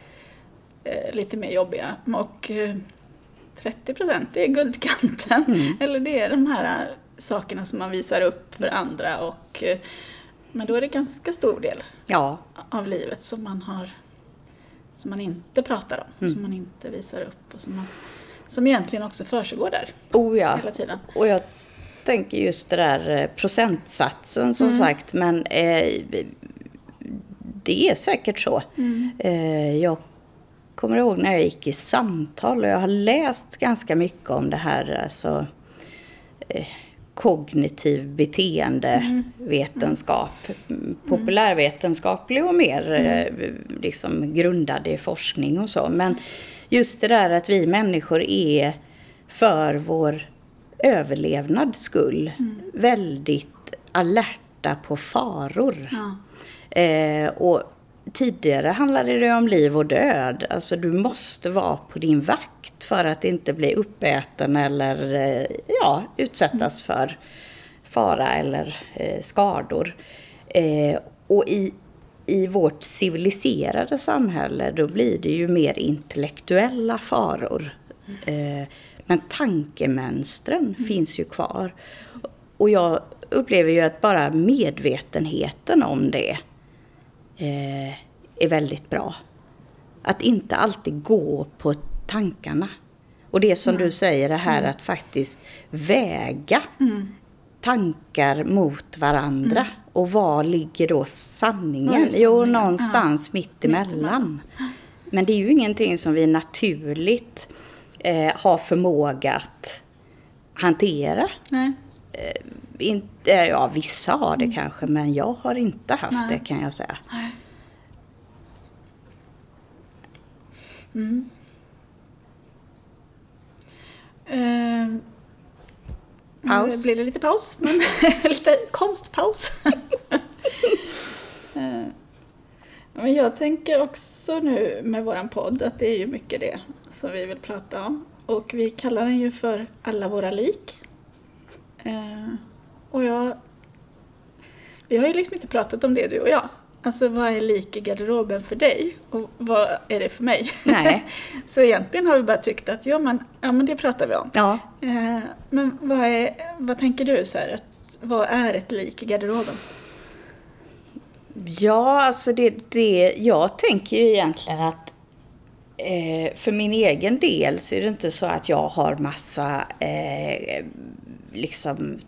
eh, lite mer jobbiga och 30 procent är guldkanten. Mm. [laughs] Eller det är de här eh, sakerna som man visar upp för andra och eh, men då är det ganska stor del Ja, av livet som man har som man inte pratar om, Mm. som man inte visar upp och som, man, som egentligen också försiggår där oh ja. hela tiden. Och jag tänker just det där eh, procentsatsen som sagt, men eh, det är säkert så. Eh, jag kommer ihåg när jag gick i samtal och jag har läst ganska mycket om det här, alltså eh, kognitiv beteendevetenskap. Mm. Populärvetenskaplig och mer eh, liksom grundad i forskning och så. Men just det där att vi människor är för vår överlevnads skull väldigt alerta på faror. Ja. Eh, och tidigare handlade det om liv och död. Alltså du måste vara på din vakt för att inte bli uppäten eller eh, ja, utsättas för fara eller eh, skador. Eh, och i, i vårt civiliserade samhälle då blir det ju mer intellektuella faror. Eh, men tankemönstren finns ju kvar. Och jag upplever ju att bara medvetenheten om det eh, är väldigt bra. Att inte alltid gå på tankarna. Och det som du säger, det här att faktiskt väga tankar mot varandra. Och var ligger då sanningen? Är Jo, någonstans mitt emellan. Men det är ju ingenting som vi naturligt eh, har förmåga att hantera. Nej. Inte, ja, vissa har det kanske, men jag har inte haft Nej. det kan jag säga. Eh, Paus. Nu blir det lite paus, men [laughs] lite konstpaus. [laughs] Eh, men jag tänker också nu med våran podd att det är ju mycket det som vi vill prata om. Och vi kallar den ju för Alla våra lik. Eh, och jag... Vi har ju liksom inte pratat om det du och jag. Alltså vad är lik i garderoben för dig? Och vad är det för mig? Nej. [laughs] Så egentligen har vi bara tyckt att ja men, ja, men det pratar vi om. Ja, Eh, men vad, är, vad tänker du så här, att, vad är ett lik i garderoben? ja alltså det, det, jag tänker ju egentligen att eh, för min egen del så är det inte så att jag har massa eh, liksom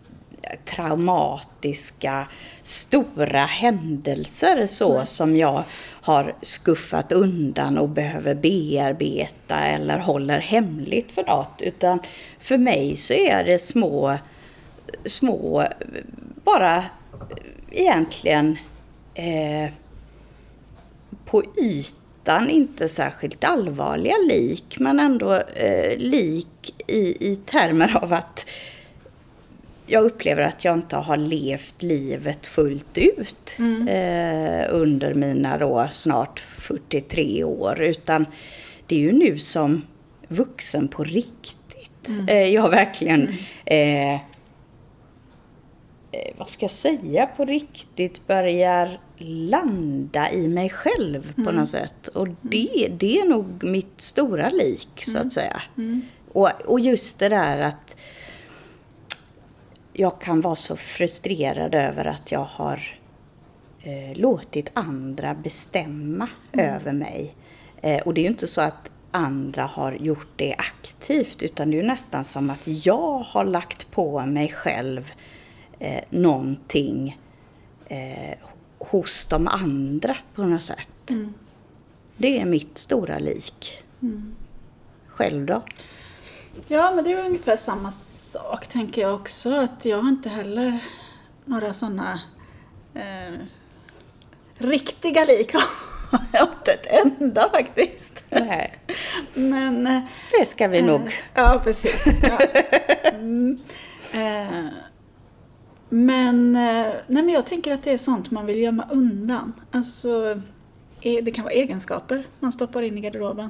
traumatiska stora händelser så som jag har skuffat undan och behöver bearbeta eller håller hemligt för något. Utan för mig så är det små, små bara egentligen eh, på ytan inte särskilt allvarliga lik, men ändå eh, lik i, i termer av att jag upplever att jag inte har levt livet fullt ut eh, under mina då snart 43 år. Utan det är ju nu som vuxen på riktigt. Eh, jag verkligen eh, eh, vad ska jag säga, på riktigt börjar landa i mig själv på något sätt. Och det, det är nog mitt stora lik, så att säga. Och, och just det där att jag kan vara så frustrerad över att jag har eh, låtit andra bestämma över mig. Eh, och det är ju inte så att andra har gjort det aktivt, utan det är ju nästan som att jag har lagt på mig själv eh, någonting eh, hos de andra på något sätt. Det är mitt stora lik. Själv då? Ja, men det är ungefär samma sak tänker jag också. Att jag har inte heller några sådana eh, riktiga lik. har jag inte ett enda faktiskt. Nej. Men... eh, Det ska vi nog. Ja, precis. Ja. Mm. Eh, men, eh, nej, men jag tänker att det är sånt man vill gömma undan. Alltså, eh, det kan vara egenskaper man stoppar in i garderoben.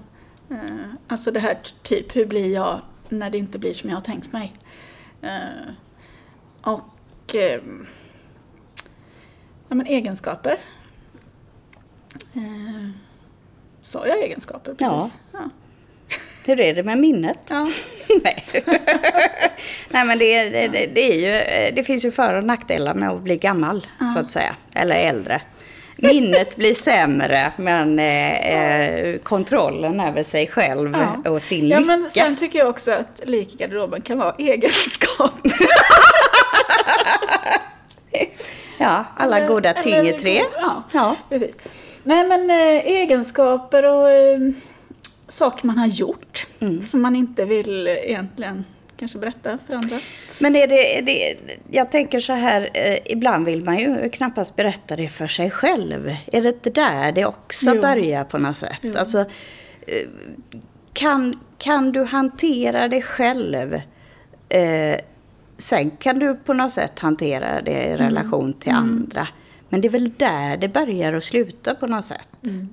Eh, alltså det här typ, hur blir jag när det inte blir som jag har tänkt mig? Eh, och eh, ja, men egenskaper. Eh, sa jag egenskaper precis? Ja. ja. Hur är det med minnet? Ja. [laughs] Nej. Nej men det, det, det, är ju, det finns ju för och nackdelar med att bli gammal ja. så att säga. Eller äldre. Minnet blir sämre men eh, eh, kontrollen över sig själv ja. och sin lycka. Ja men sen tycker jag också att lik i garderoben kan vara egenskap. [laughs] ja, alla eller, goda ting eller, är tre. Ja, ja, precis. Nej men eh, egenskaper och eh, saker man har gjort mm. som man inte vill egentligen kanske berätta för andra. Men är det, det, jag tänker så här, eh, ibland vill man ju knappast berätta det för sig själv. Är det inte där det också jo. börjar på något sätt? Jo. Alltså, eh, kan, kan du hantera det själv? Eh, sen kan du på något sätt hantera det i relation mm. till mm. andra. Men det är väl där det börjar och slutar på något sätt. Mm.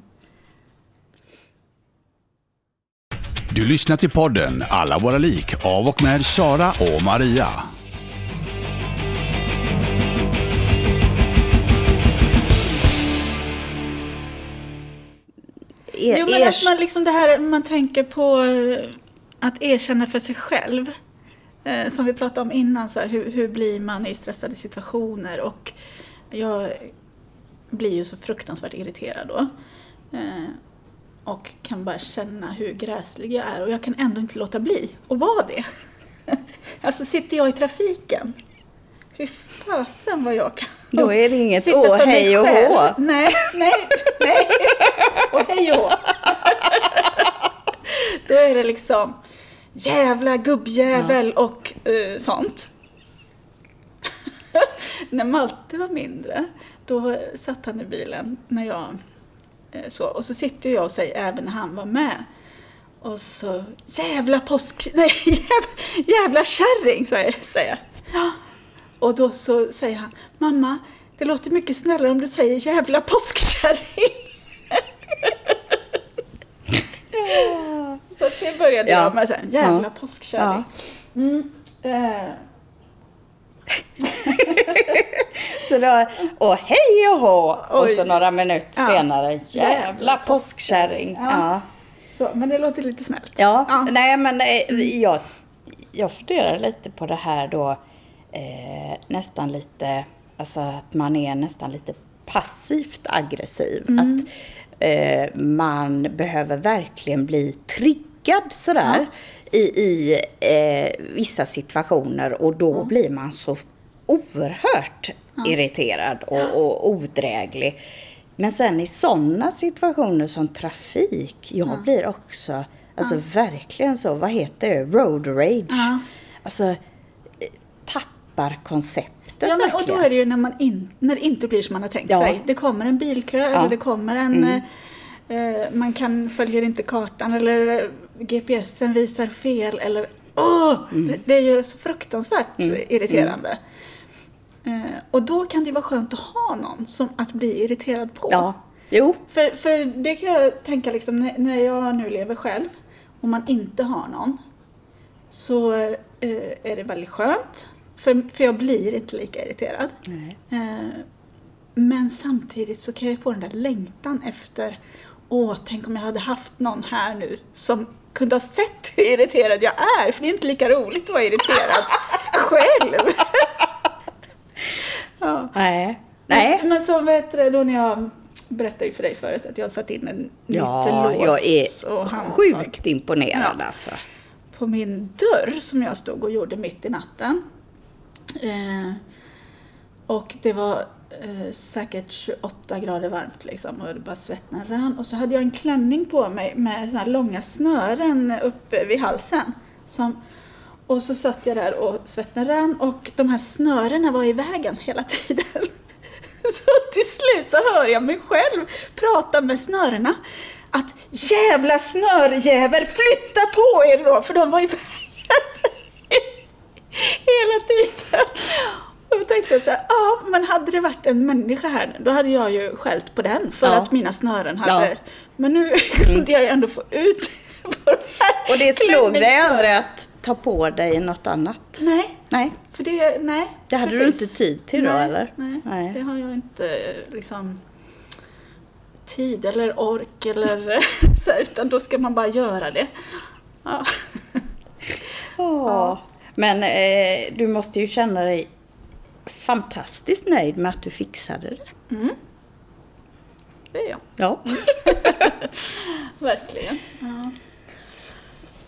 Du lyssnar till podden Alla våra lik av och med Sara och Maria. Er, jo, men att man liksom det här, man tänker på att erkänna för sig själv. Eh, som vi pratade om innan, så här, hur, hur blir man i stressade situationer? Och jag blir ju så fruktansvärt irriterad då. Eh, och kan bara känna hur gräslig jag är och jag kan ändå inte låta bli att vara det. [laughs] alltså sitter jag i trafiken, hur fasen vad jag kan Då är det inget [laughs] åh, hej och hå. Nej, nej, nej. Och hej och hå. Då är det liksom jävla gubbjävel ja. och uh, sånt. [laughs] när Malte var mindre, då satt han i bilen när jag så, och så sitter jag och säger, även när han var med. Och så, jävla påsk... [laughs] Nej, jävla, jävla kärring, säger jag. Ja. Och då så säger han, mamma, det låter mycket snällare om du säger jävla påskkärring. [laughs] ja. Så det började ja. jag med sen, jävla ja. påskkärring. Mm. Eh. [laughs] så då, och hej och hå! Och så några minuter ja. senare, jävla påskkärring. Ja. ja. Så, men det låter lite snällt. Ja, ja. nej men eh, jag, jag funderar lite på det här då, eh, nästan lite, alltså att man är nästan lite passivt aggressiv. Mm. Att eh, man behöver verkligen bli triggad sådär. Ja. I, i eh, vissa situationer och då blir man så oerhört ja. irriterad och, och odräglig. Men sen i sådana situationer som trafik, jag ja. blir också, alltså ja. verkligen så, vad heter det, road rage. Ja. Alltså, tappar konceptet Ja, men, och då är det ju när, man in, när det inte blir som man har tänkt ja. sig. Det kommer en bilkö eller det kommer en mm. eh, man kan, följer inte kartan eller GPSen visar fel eller åh! Mm. Det, det, är ju så fruktansvärt mm. irriterande. Mm. Eh, och då kan det vara skönt att ha någon som att bli irriterad på. Ja, jo. För, för det kan jag tänka liksom när, när jag nu lever själv och man inte har någon så eh, är det väldigt skönt. För, för jag blir inte lika irriterad. Eh, men samtidigt så kan jag få den där längtan efter Åh, tänk om jag hade haft någon här nu som kunde ha sett hur irriterad jag är. För det är inte lika roligt att vara irriterad [laughs] själv. [laughs] Ja. Nej. Nej. Men, men så vet du då när jag berättade ju för dig förut att jag satt in en ja, nytt lås. jag är sjukt imponerad ja. alltså. På min dörr som jag stod och gjorde mitt i natten. Eh, och det var eh, säkert 28 grader varmt liksom och det bara svettade rann. Och så hade jag en klänning på mig med såna här långa snören uppe vid halsen. Som och så satt jag där och svetten rann och de här snörena var i vägen hela tiden. [laughs] Så till slut så hör jag mig själv prata med snörena. Att jävla snörjävel, flytta på er då! För de var i [laughs] vägen hela tiden. Och tänkte så här, ja men hade det varit en människa här då hade jag ju skällt på den för ja. att mina snören hade... Ja. Men nu [laughs] kunde jag ju ändå få ut [laughs] på Och det slog dig aldrig att ta på dig något annat? Nej, Nej, för det, nej. det hade precis. du inte tid till då nej, eller? Nej, Nej. det har jag inte liksom tid eller ork eller [laughs] så här, utan då ska man bara göra det. Ja. Ja. Men eh, du måste ju känna dig fantastiskt nöjd med att du fixade det. Det är jag, Ja. [laughs] verkligen. Ja.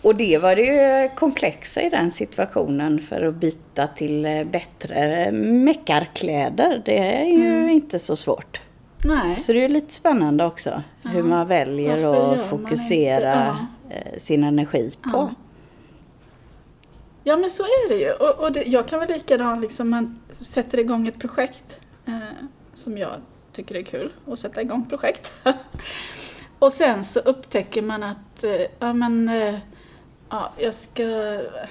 Och det var det ju komplexa i den situationen för att byta till eh, bättre meckarkläder. Det är ju inte så svårt. Nej, Så det är lite spännande också hur man väljer att fokusera inte? eh, sin energi på. Ja. men så är det ju. Och, och det, jag kan vara likadan, liksom, man sätter igång ett projekt eh, som jag tycker är kul att sätta igång projekt. [laughs] och sen så upptäcker man att eh, ja, men, eh, ja, jag ska,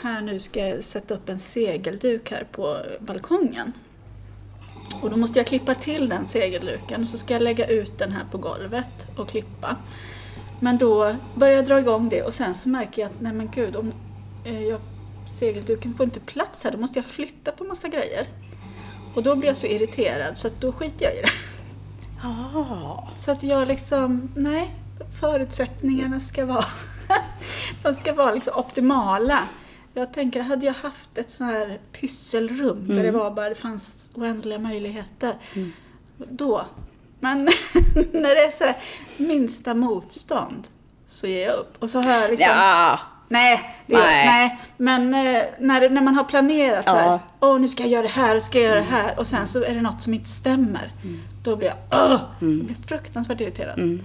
här nu ska jag sätta upp en segelduk här på balkongen. Och då måste jag klippa till den segelduken och så ska jag lägga ut den här på golvet och klippa. Men då börjar jag dra igång det och sen så märker jag att nej men gud, om eh, jag, segelduken får inte plats här, då måste jag flytta på massa grejer. Och då blir jag så irriterad så att då skiter jag i det. Ah. Så att jag liksom, nej, förutsättningarna ska vara, [laughs] de ska vara liksom optimala. Jag tänker, hade jag haft ett sånt här pysselrum där det var bara, det fanns oändliga möjligheter, då. Men [laughs] när det är så här minsta motstånd så ger jag upp. Och så har jag liksom, Ja, nej, det Nej. nej. nej. Men eh, när, när man har planerat så här, Ja. åh nu ska jag göra det här och ska jag göra det här och sen så är det något som inte stämmer. Då blir jag, åh, jag blir fruktansvärt irriterad.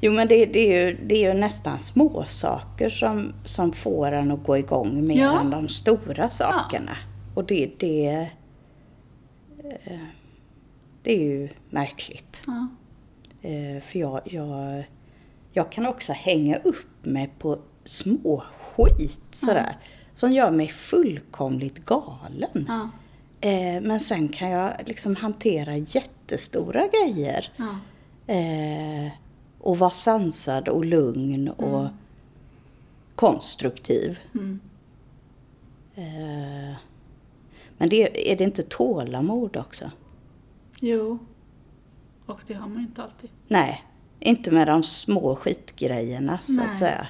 Jo, men det, det, är ju, det är ju nästan små saker som, som får en att gå igång mer Ja. än de stora sakerna. Och det, det, eh, det är ju märkligt. Ja. Eh, För jag, jag, jag kan också hänga upp mig på små skit sådär. Som gör mig fullkomligt galen. Ja. Eh, Men sen kan jag liksom hantera jättestora grejer. Ja. Eh, och vara sansad och lugn och konstruktiv. Mm. Eh, men det, är det inte tålamod också? Jo. Och det har man ju inte alltid. Nej, inte med de små skitgrejerna så Nej. att säga.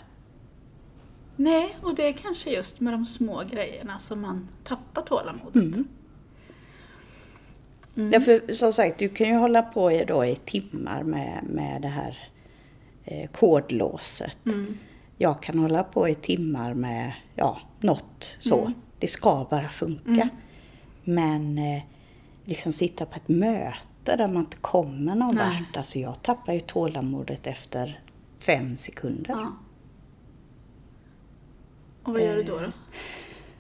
Nej, och det är kanske just med de små grejerna som man tappar tålamodet. Mm. Därför, som sagt, du kan ju hålla på i, då, i timmar med, med det här eh, kodlåset. Mm. Jag kan hålla på i timmar med ja, något så. Mm. Det ska bara funka. Men eh, liksom sitta på ett möte där man inte kommer någon Nej. vart. Alltså jag tappar ju tålamodet efter fem sekunder. Ja. Och vad gör du då? då?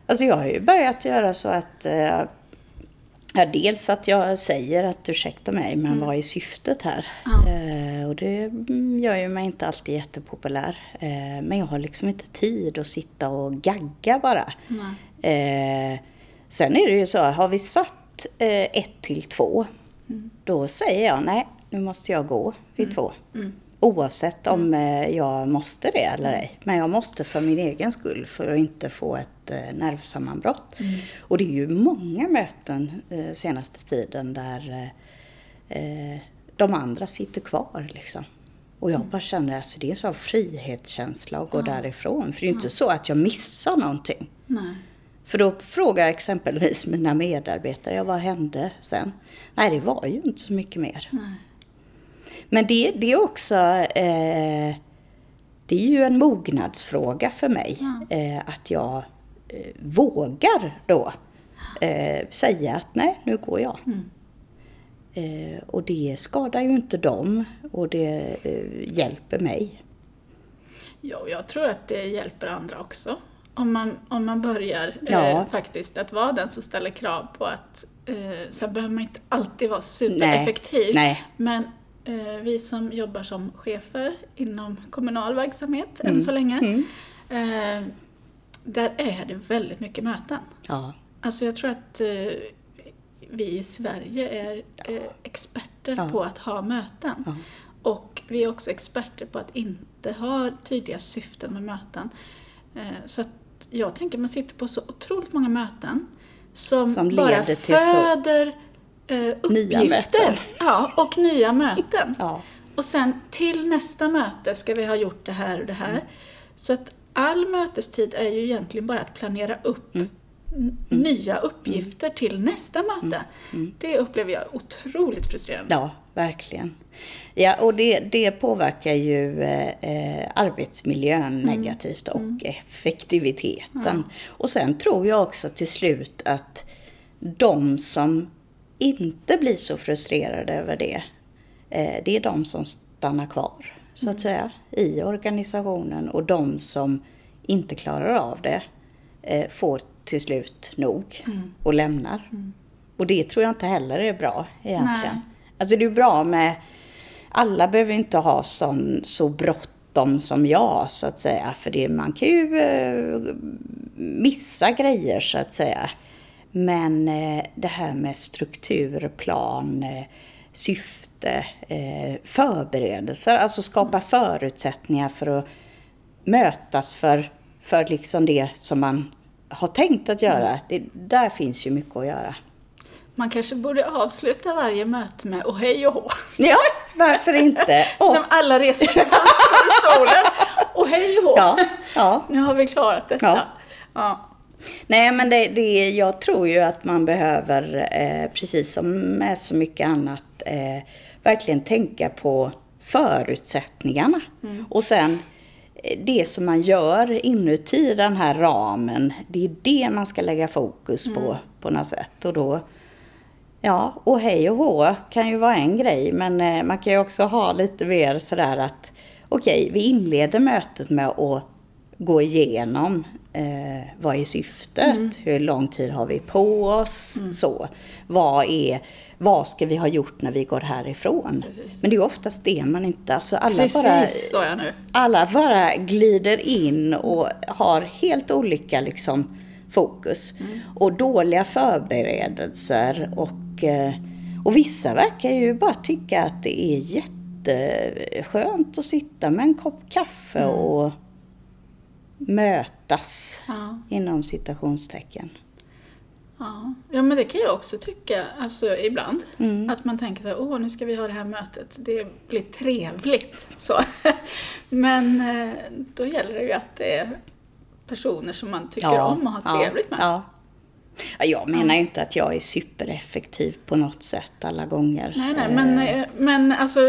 Alltså jag har ju börjat göra så att eh, ja, dels att jag säger att ursäkta mig, men vad är syftet här? Ja. Eh, och det mm, gör ju mig inte alltid jättepopulär. Eh, men jag har liksom inte tid att sitta och gagga bara. Eh, sen är det ju så, har vi satt eh, ett till två, då säger jag nej, nu måste jag gå vid två. Oavsett om eh, jag måste det eller ej. Men jag måste för min egen skull, för att inte få ett eh, nervsammanbrott. Och det är ju många möten eh, senaste tiden där de andra sitter kvar liksom. Och jag bara känner, alltså det är en sån frihetskänsla att gå därifrån. För det är ju inte så att jag missar någonting. Nej. För då frågar jag exempelvis mina medarbetare, ja, vad hände sen? Nej, det var ju inte så mycket mer. Nej. Men det, det är också, eh, det är ju en mognadsfråga för mig. Eh, att jag eh, vågar då eh, säga att nej, nu går jag. Eh, och det skadar ju inte dem och det eh, hjälper mig. Ja, jag tror att det hjälper andra också. Om man, om man börjar Ja. eh, faktiskt att vara den som ställer krav på att eh, sen behöver man inte alltid vara supereffektiv. Nej. Men eh, vi som jobbar som chefer inom kommunal verksamhet Mm. än så länge, eh, där är det väldigt mycket möten. Ja, Alltså jag tror att eh, vi i Sverige är eh, experter Ja. på att ha möten. Ja. Och vi är också experter på att inte ha tydliga syften med möten. Eh, Så jag tänker man sitter på så otroligt många möten som, Som bara föder eh, uppgifter. Ja, och nya möten. Ja. Och sen till nästa möte ska vi ha gjort det här och det här. Så att all mötestid är ju egentligen bara att planera upp n- nya uppgifter till nästa möte. Det upplever jag otroligt frustrerande. Ja, verkligen. Ja, och det, det påverkar ju eh, eh, arbetsmiljön negativt och effektiviteten. Och sen tror jag också till slut att de som inte blir så frustrerade över det, eh, det är de som stannar kvar, så att säga, i organisationen. Och de som inte klarar av det eh, får till slut nog och lämnar. Och det tror jag inte heller är bra egentligen. Nej. Alltså det är bra med, alla behöver inte ha sån, så bråttom som jag så att säga. För det, man kan ju eh, missa grejer så att säga. Men eh, det här med struktur, plan, eh, syfte, eh, förberedelser. Alltså skapa förutsättningar för att mötas för, för liksom det som man har tänkt att göra. Det, där finns ju mycket att göra. Man kanske borde avsluta varje möte med och hej och hå. Ja, varför inte? [laughs] Och, När alla reser sig från stolen och hej och hå. ja, ja. [laughs] Nu har vi klarat detta. Ja. Ja. Nej, men det, det, jag tror ju att man behöver, eh, precis som med så mycket annat, eh, verkligen tänka på förutsättningarna. Och sen det som man gör inuti den här ramen, det är det man ska lägga fokus på på något sätt. Och då, ja, och hej och hå kan ju vara en grej, men eh, man kan ju också ha lite mer sådär att okej, vi inleder mötet med att gå igenom eh, vad är syftet, hur lång tid har vi på oss, så. Vad, är, vad ska vi ha gjort när vi går härifrån? Precis. Men det är oftast det man inte, alltså alla Precis, bara alla bara glider in och har helt olika liksom, fokus. Och dåliga förberedelser. Och, eh, och vissa verkar ju bara tycka att det är jätteskönt att sitta med en kopp kaffe och mötas, Ja. inom citationstecken. Ja. ja, men det kan jag också tycka, alltså ibland. Mm. Att man tänker så här, åh nu ska vi ha det här mötet, det blir trevligt. Så. [laughs] Men eh, då gäller det ju att det är personer som man tycker om att ha trevligt med. Ja. Ja, jag menar ju inte att jag är supereffektiv på något sätt alla gånger. Nej, nej, men, eh, men alltså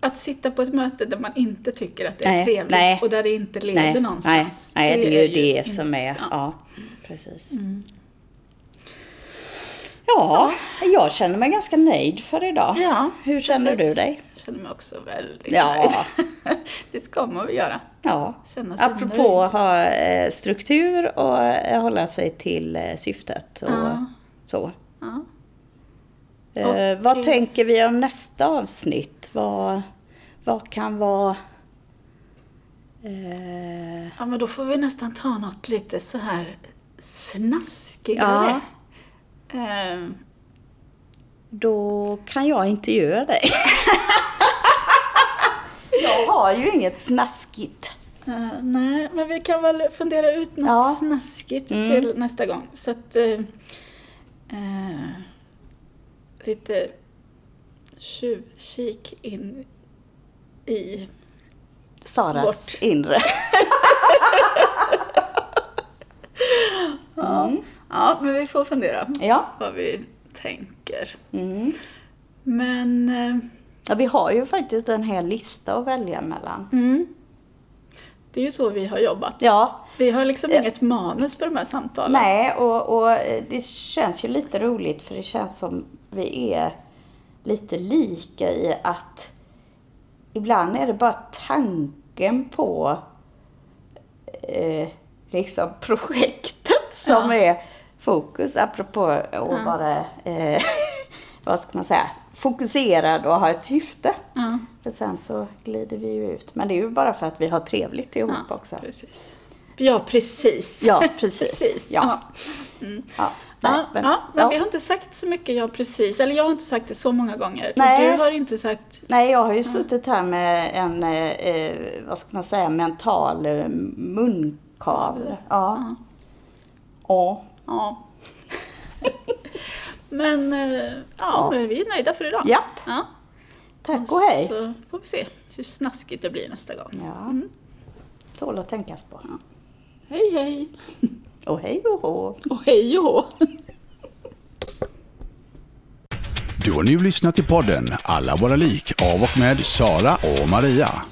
att sitta på ett möte där man inte tycker att det är Nej, trevligt nej. och där det inte leder nej, någonstans. Nej, nej det, är ju det in- som är, ja. ja, precis. Ja, jag känner mig ganska nöjd för idag. Ja, Hur känner precis. du dig? Jag känner mig också väldigt Ja. nöjd. [laughs] det ska man väl göra. Ja, Känna sig apropå att ha eh, struktur och eh, hålla sig till eh, syftet och Ja. så. Ja. Eh, vad tänker vi om nästa avsnitt? Vad, vad kan vara... Eh, ja, men då får vi nästan ta något lite så här snaskigare. Ja. Ehm, Då kan jag intervjua dig. [laughs] jag har ju inget snaskigt. eh, nej, men vi kan väl fundera ut något Ja. snaskigt Mm. till nästa gång. Så att... Eh, eh, lite tjuvkik in i... Saras inre. [laughs] Mm. Ja, men vi får fundera Ja. vad vi tänker. Mm. Men... Eh, ja. Vi har ju faktiskt en hel lista att välja mellan. mm, det är ju så vi har jobbat. Ja, Vi har liksom inget manus för de här samtalen. nej och, och eh, det känns ju lite roligt för det känns som vi är lite lika i att ibland är det bara tanken på eh, liksom [laughs] projektet som Ja. är fokus, apropå att vara, eh, [laughs] vad ska man säga, fokuserad och ha ett syfte. Ja, För sen så glider vi ju ut. Men det är ju bara för att vi har trevligt ihop ja också. precis. Ja, precis. Ja, precis. [laughs] precis. Ja. Ja. Ja, Ja, men, ja, men ja. vi har inte sagt så mycket ja precis. Eller jag har inte sagt det så många gånger. Nej. Och du har inte sagt... Nej, jag har ju suttit här med en, eh, vad ska man säga, mental eh, Karl. Ja. Ja. Ja. [laughs] men eh, ja, men vi är nöjda för idag. Japp. Ja. Tack och hej. Så får vi se hur snaskigt det blir nästa gång. Ja. Tål att tänkas på. Hej hej! [laughs] Och hej och hå. Och hej och hå! Du har nu lyssnat till podden Alla våra lik av och med Sara och Maria.